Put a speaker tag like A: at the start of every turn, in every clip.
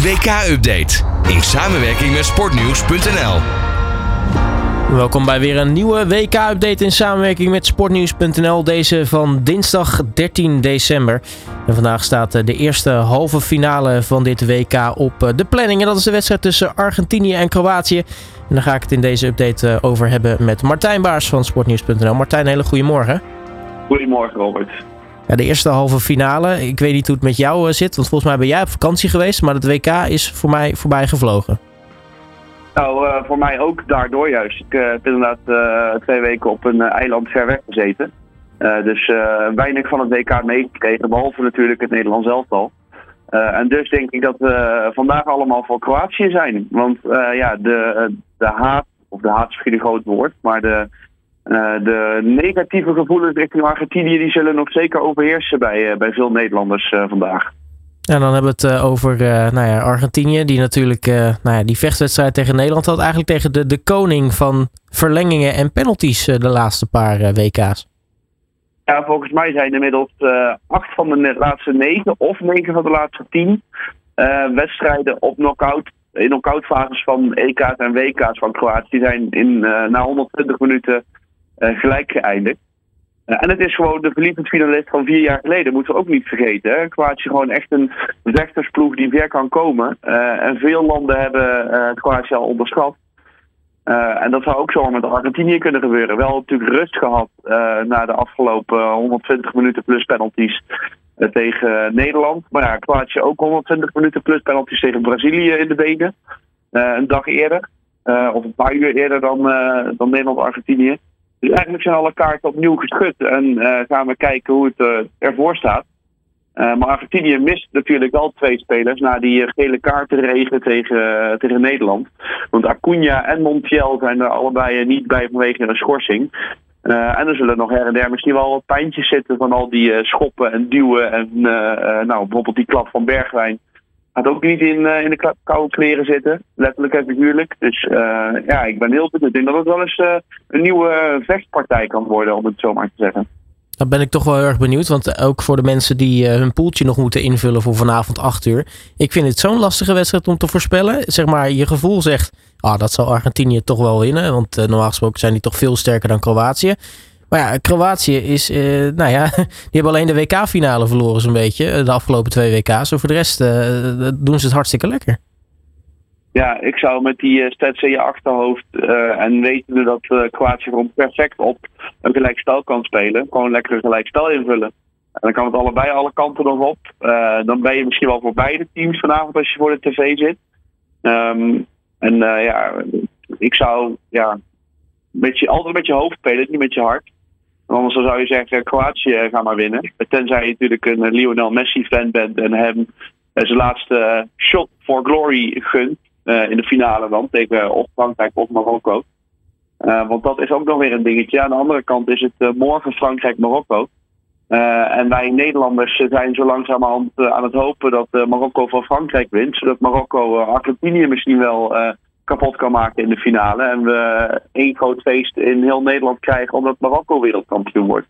A: WK-update in samenwerking met sportnieuws.nl.
B: Welkom bij weer een nieuwe WK-update in samenwerking met sportnieuws.nl. Deze van dinsdag 13 december. En vandaag staat eh, de eerste halve finale van dit WK op eh, de planning. En dat is de wedstrijd tussen Argentinië en Kroatië. En daar ga ik het in deze update eh, over hebben met Martijn Baars van sportnieuws.nl. Martijn, hele goedemorgen.
C: Goedemorgen Robert.
B: Ja, de eerste halve finale. Ik weet niet hoe het met jou zit, want volgens mij ben jij op vakantie geweest. Maar het WK is voor mij voorbij gevlogen.
C: Nou, uh, voor mij ook daardoor juist. Ik uh, heb inderdaad twee weken op een eiland ver weg gezeten. dus weinig van het WK meegekregen, behalve natuurlijk het Nederlands elftal. en dus denk ik dat we vandaag allemaal voor Kroatië zijn. Want ja, de, de haat, of de haat is misschien groot woord, maar de, de negatieve gevoelens richting Argentinië die zullen nog zeker overheersen bij, bij veel Nederlanders vandaag.
B: En dan hebben we het over nou ja, Argentinië, die natuurlijk nou ja, die vechtwedstrijd tegen Nederland had. Eigenlijk tegen de, de koning van verlengingen en penalties de laatste paar WK's.
C: Ja, volgens mij zijn inmiddels acht van de laatste negen of negen van de laatste tien wedstrijden op knockout, in knockout fases van EK's en WK's van Kroatië zijn in, na 120 minuten gelijk geëindigd. En het is gewoon de verliezend finalist van vier jaar geleden, moeten we ook niet vergeten. Hè? Kroatië gewoon echt een vechtersploeg die ver kan komen. Uh, en veel landen hebben Kroatië al onderschat. En dat zou ook zo met Argentinië kunnen gebeuren. Wel natuurlijk rust gehad na de afgelopen 120 minuten plus penalties tegen Nederland. Maar ja, Kroatië ook 120 minuten plus penalties tegen Brazilië in de benen. een dag eerder. of een paar uur eerder dan, dan Nederland-Argentinië. Dus eigenlijk zijn alle kaarten opnieuw geschud en uh, gaan we kijken hoe het uh, ervoor staat. Uh, maar Argentinië mist natuurlijk wel twee spelers na die gele kaartenregen tegen, tegen Nederland. Want Acuna en Montiel zijn er allebei niet bij vanwege een schorsing. en er zullen nog her en der misschien wel wat pijntjes zitten van al die schoppen en duwen. En nou, bijvoorbeeld die klap van Bergwijn gaat ook niet in, uh, in de koude kleren zitten, letterlijk en figuurlijk. Dus uh, ja, ik ben heel benieuwd. Ik denk dat het wel eens uh, een nieuwe vechtpartij kan worden, om het zo maar te zeggen.
B: Dan ben ik toch wel heel erg benieuwd, want ook voor de mensen die hun poeltje nog moeten invullen voor vanavond 8 uur. Ik vind het zo'n lastige wedstrijd om te voorspellen. Zeg maar, je gevoel zegt, ah, dat zal Argentinië toch wel winnen, want normaal gesproken zijn die toch veel sterker dan Kroatië. Maar ja, Kroatië is, uh, nou ja, die hebben alleen de WK-finale verloren zo'n beetje. Eh, de afgelopen twee WK's. Voor de rest uh, doen ze het hartstikke lekker.
C: Ja, ik zou met die uh, in je achterhoofd en wetende dat Kroatië gewoon perfect op een gelijkspel kan spelen. Gewoon lekker een invullen. En dan kan het allebei alle kanten nog op. dan ben je misschien wel voor beide teams vanavond als je voor de tv zit. Um, en ja, ik zou ja, met je, altijd met je hoofd spelen, niet met je hart. Anders zou je zeggen, Kroatië eh, gaat maar winnen. Tenzij je natuurlijk een eh, Lionel Messi-fan bent en hem eh, zijn laatste shot for glory gunt. in de finale dan, tegen of Frankrijk of Marokko. Want dat is ook nog weer een dingetje. Aan de andere kant is het morgen Frankrijk-Marokko. En wij Nederlanders zijn zo langzamerhand aan het hopen dat Marokko van Frankrijk wint. Zodat Marokko Argentinië misschien wel kapot kan maken in de finale. En we één groot feest in heel Nederland krijgen omdat Marokko wereldkampioen wordt.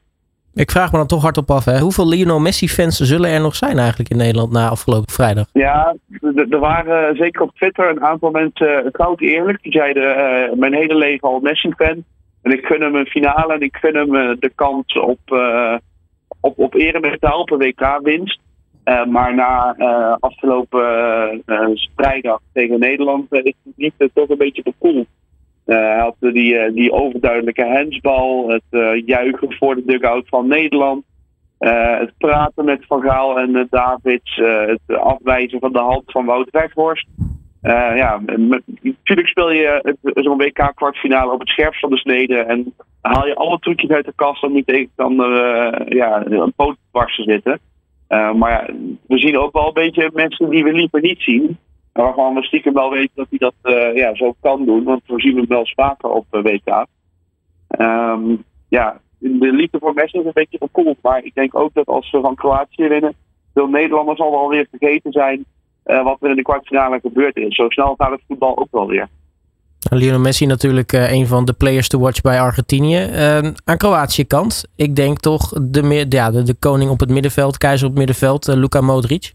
B: Ik vraag me dan toch hardop af, hè? hoeveel Lionel Messi-fans zullen er nog zijn eigenlijk in Nederland na afgelopen vrijdag?
C: Ja, er waren zeker op Twitter een aantal mensen koud eerlijk. Die zeiden, uh, mijn hele leven al Messi-fan. En ik gun hem een finale en ik gun hem uh, de kans op, uh, op, op een WK-winst. Uh, maar na uh, afgelopen uh, vrijdag tegen Nederland is het niet toch een beetje bekoeld. hij had die, die overduidelijke hensbal, het juichen voor de dugout van Nederland. het praten met Van Gaal en Davids, het afwijzen van de hand van Wout Weghorst. ja, natuurlijk speel je zo'n WK kwartfinale op het scherpst van de snede en haal je alle trucjes uit de kast om niet tegenstander ja, een poot te zitten. Uh, maar we zien ook wel een beetje mensen die we liever niet zien. Waarvan we stiekem wel weten dat hij dat uh, ja, zo kan doen. Want we zien hem wel vaker op uh, WK. Um, ja, de liefde voor Messi is een beetje verkoeld. Maar ik denk ook dat als we van Kroatië winnen, veel Nederlanders al wel weer vergeten zijn wat er in de kwartfinale gebeurd is. Zo snel gaat het voetbal ook wel weer.
B: Lionel Messi natuurlijk uh, een van de players to watch bij Argentinië. Uh, aan Kroatië kant, ik denk toch de, ja, de, de, koning op het middenveld, keizer op het middenveld, uh, Luka Modric.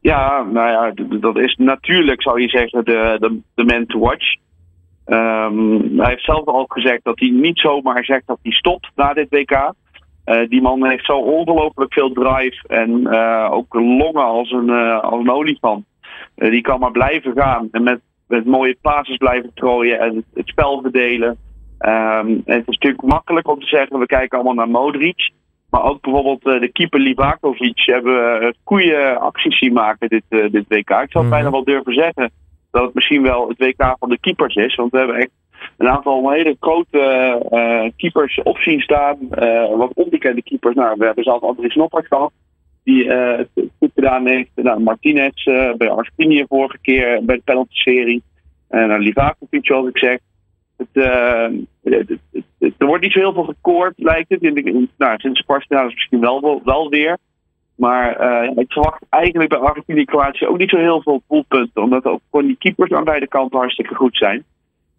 C: Ja, nou ja, dat is natuurlijk, zou je zeggen, de, de, de man to watch. Um, hij heeft zelf al gezegd dat hij niet zomaar zegt dat hij stopt na dit WK. Uh, die man heeft zo ongelooflijk veel drive en ook longen als een, als een olifant. die kan maar blijven gaan en met, met mooie passes blijven trooien en het, het spel verdelen. Um, het is natuurlijk makkelijk om te zeggen, we kijken allemaal naar Modric. Maar ook bijvoorbeeld de keeper Livakovic hebben we goede acties zien maken dit, dit WK. Ik zou mm. bijna wel durven zeggen dat het misschien wel het WK van de keepers is. Want we hebben echt een aantal hele grote uh, keepers op zien staan. Uh, wat onbekende keepers. Nou, we hebben zelf Andries Noppert gehad. Die uh, het goed gedaan heeft. Nou, Martinez bij Argentinië vorige keer bij de penalty-serie. En uh, Livakovic, zoals ik zeg. Er wordt niet zo heel veel gekoord, lijkt het. In de, nou, sinds misschien wel, wel weer. Maar ik verwacht eigenlijk bij Argentinië en Kroatië ook niet zo heel veel doelpunten. Omdat ook gewoon die keepers aan beide kanten hartstikke goed zijn.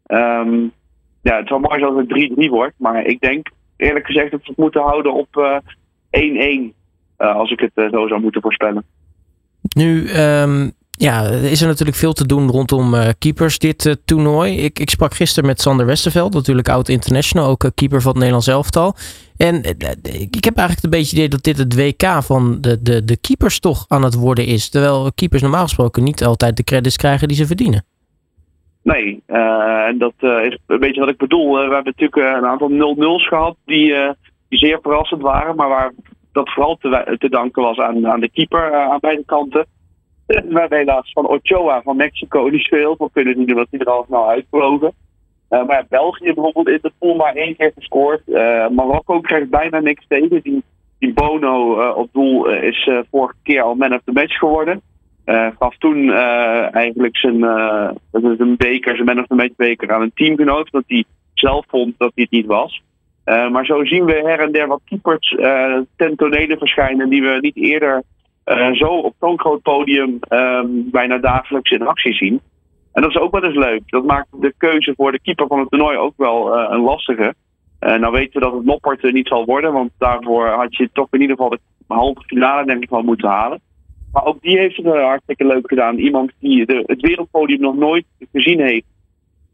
C: Um, ja, het zou mooi zijn als het 3-3 wordt. Maar ik denk eerlijk gezegd dat we het moeten houden op 1-1. Uh, als ik het zo zou moeten voorspellen.
B: Nu, um, ja, er is er natuurlijk veel te doen rondom uh, keepers dit toernooi. Ik, ik sprak gisteren met Sander Westerveld, natuurlijk oud international, ook keeper van het Nederlands elftal. En ik heb eigenlijk een beetje het idee dat dit het WK van de, de, de keepers toch aan het worden is. Terwijl keepers normaal gesproken niet altijd de credits krijgen die ze verdienen.
C: Nee, en dat is een beetje wat ik bedoel. we hebben natuurlijk een aantal 0-0's gehad die, die zeer verrassend waren. Maar waar dat vooral te, danken was aan, aan de keeper aan beide kanten. We helaas van Ochoa van Mexico niet zo veel kunnen doen, omdat hij er al snel. Uh, maar België bijvoorbeeld in de pool maar één keer gescoord. Uh, Marokko krijgt bijna niks tegen. Die, die Bono op doel is vorige keer al man of the match geworden. gaf toen eigenlijk zijn, zijn beker, zijn man of the match beker aan een teamgenoot, dat hij zelf vond dat hij het niet was. Maar zo zien we her en der wat keepers ten tonele verschijnen die we niet eerder uh, zo op zo'n groot podium um, bijna dagelijks in actie zien. En dat is ook wel eens leuk. Dat maakt de keuze voor de keeper van het toernooi ook wel uh, een lastige. Uh, nou weten we dat het Noppert niet zal worden, want daarvoor had je toch in ieder geval de halve finale denk ik wel moeten halen. Maar ook die heeft het hartstikke leuk gedaan. Iemand die de, het wereldpodium nog nooit gezien heeft.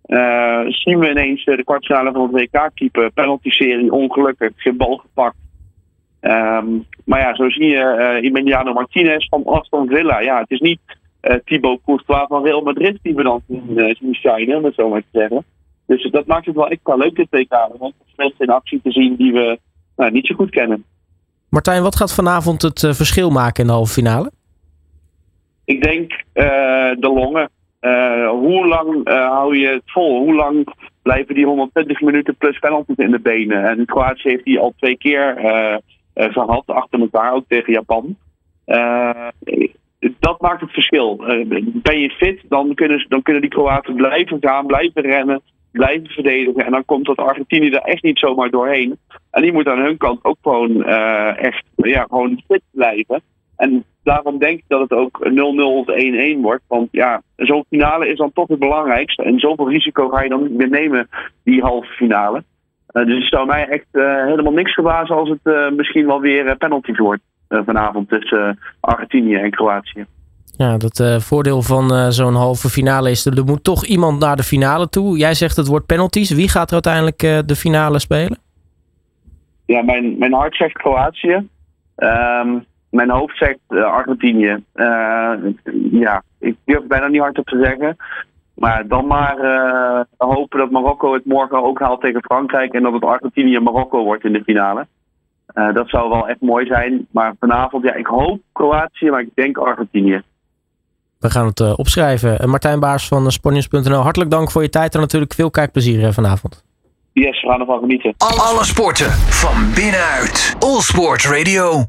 C: Uh, zien we ineens de kwartfinale van het WK keeper, penalty serie, ongelukkig, geen bal gepakt. Um, maar ja, zo zie je uh, Emiliano Martinez van Aston Villa. Ja, het is niet uh, Thibaut Courtois van Real Madrid die we dan zien, zien shinen, om het zo maar te zeggen. Dus dat maakt het wel extra leuk dit WK. Want mensen in actie te zien die we nou, niet zo goed kennen.
B: Martijn, wat gaat vanavond het verschil maken in de halve finale?
C: Ik denk de longen. Hoe lang hou je het vol? Hoe lang blijven die 120 minuten plus penalties in de benen? En Kroatië heeft die al twee keer uh, gehad achter elkaar, ook tegen Japan. Dat maakt het verschil. Ben je fit, dan kunnen, dan kunnen die Kroaten blijven gaan, blijven rennen, blijven verdedigen. En dan komt dat Argentinië er echt niet zomaar doorheen. En die moet aan hun kant ook gewoon echt ja, gewoon fit blijven. En daarom denk ik dat het ook 0-0 of 1-1 wordt. Want ja, zo'n finale is dan toch het belangrijkste. En zoveel risico ga je dan niet meer nemen, die halve finale. Uh, dus het zou mij echt uh, helemaal niks verbazen als het uh, misschien wel weer penalties wordt vanavond tussen Argentinië en Kroatië.
B: Ja, dat voordeel van zo'n halve finale is, er moet toch iemand naar de finale toe. Jij zegt het wordt penalties. Wie gaat er uiteindelijk de finale spelen?
C: Ja, mijn, mijn hart zegt Kroatië. Um, mijn hoofd zegt Argentinië. ja, ik durf bijna niet hard op te zeggen. Maar dan maar uh, hopen dat Marokko het morgen ook haalt tegen Frankrijk. En dat het Argentinië-Marokko wordt in de finale. Uh, dat zou wel echt mooi zijn. Maar vanavond, ja, ik hoop Kroatië, maar ik denk Argentinië.
B: We gaan het uh, opschrijven. Martijn Baars van Sponius.nl, hartelijk dank voor je tijd en natuurlijk veel kijkplezier vanavond.
C: Yes, we gaan ervan genieten.
A: Alle sporten van binnenuit. All Sport Radio.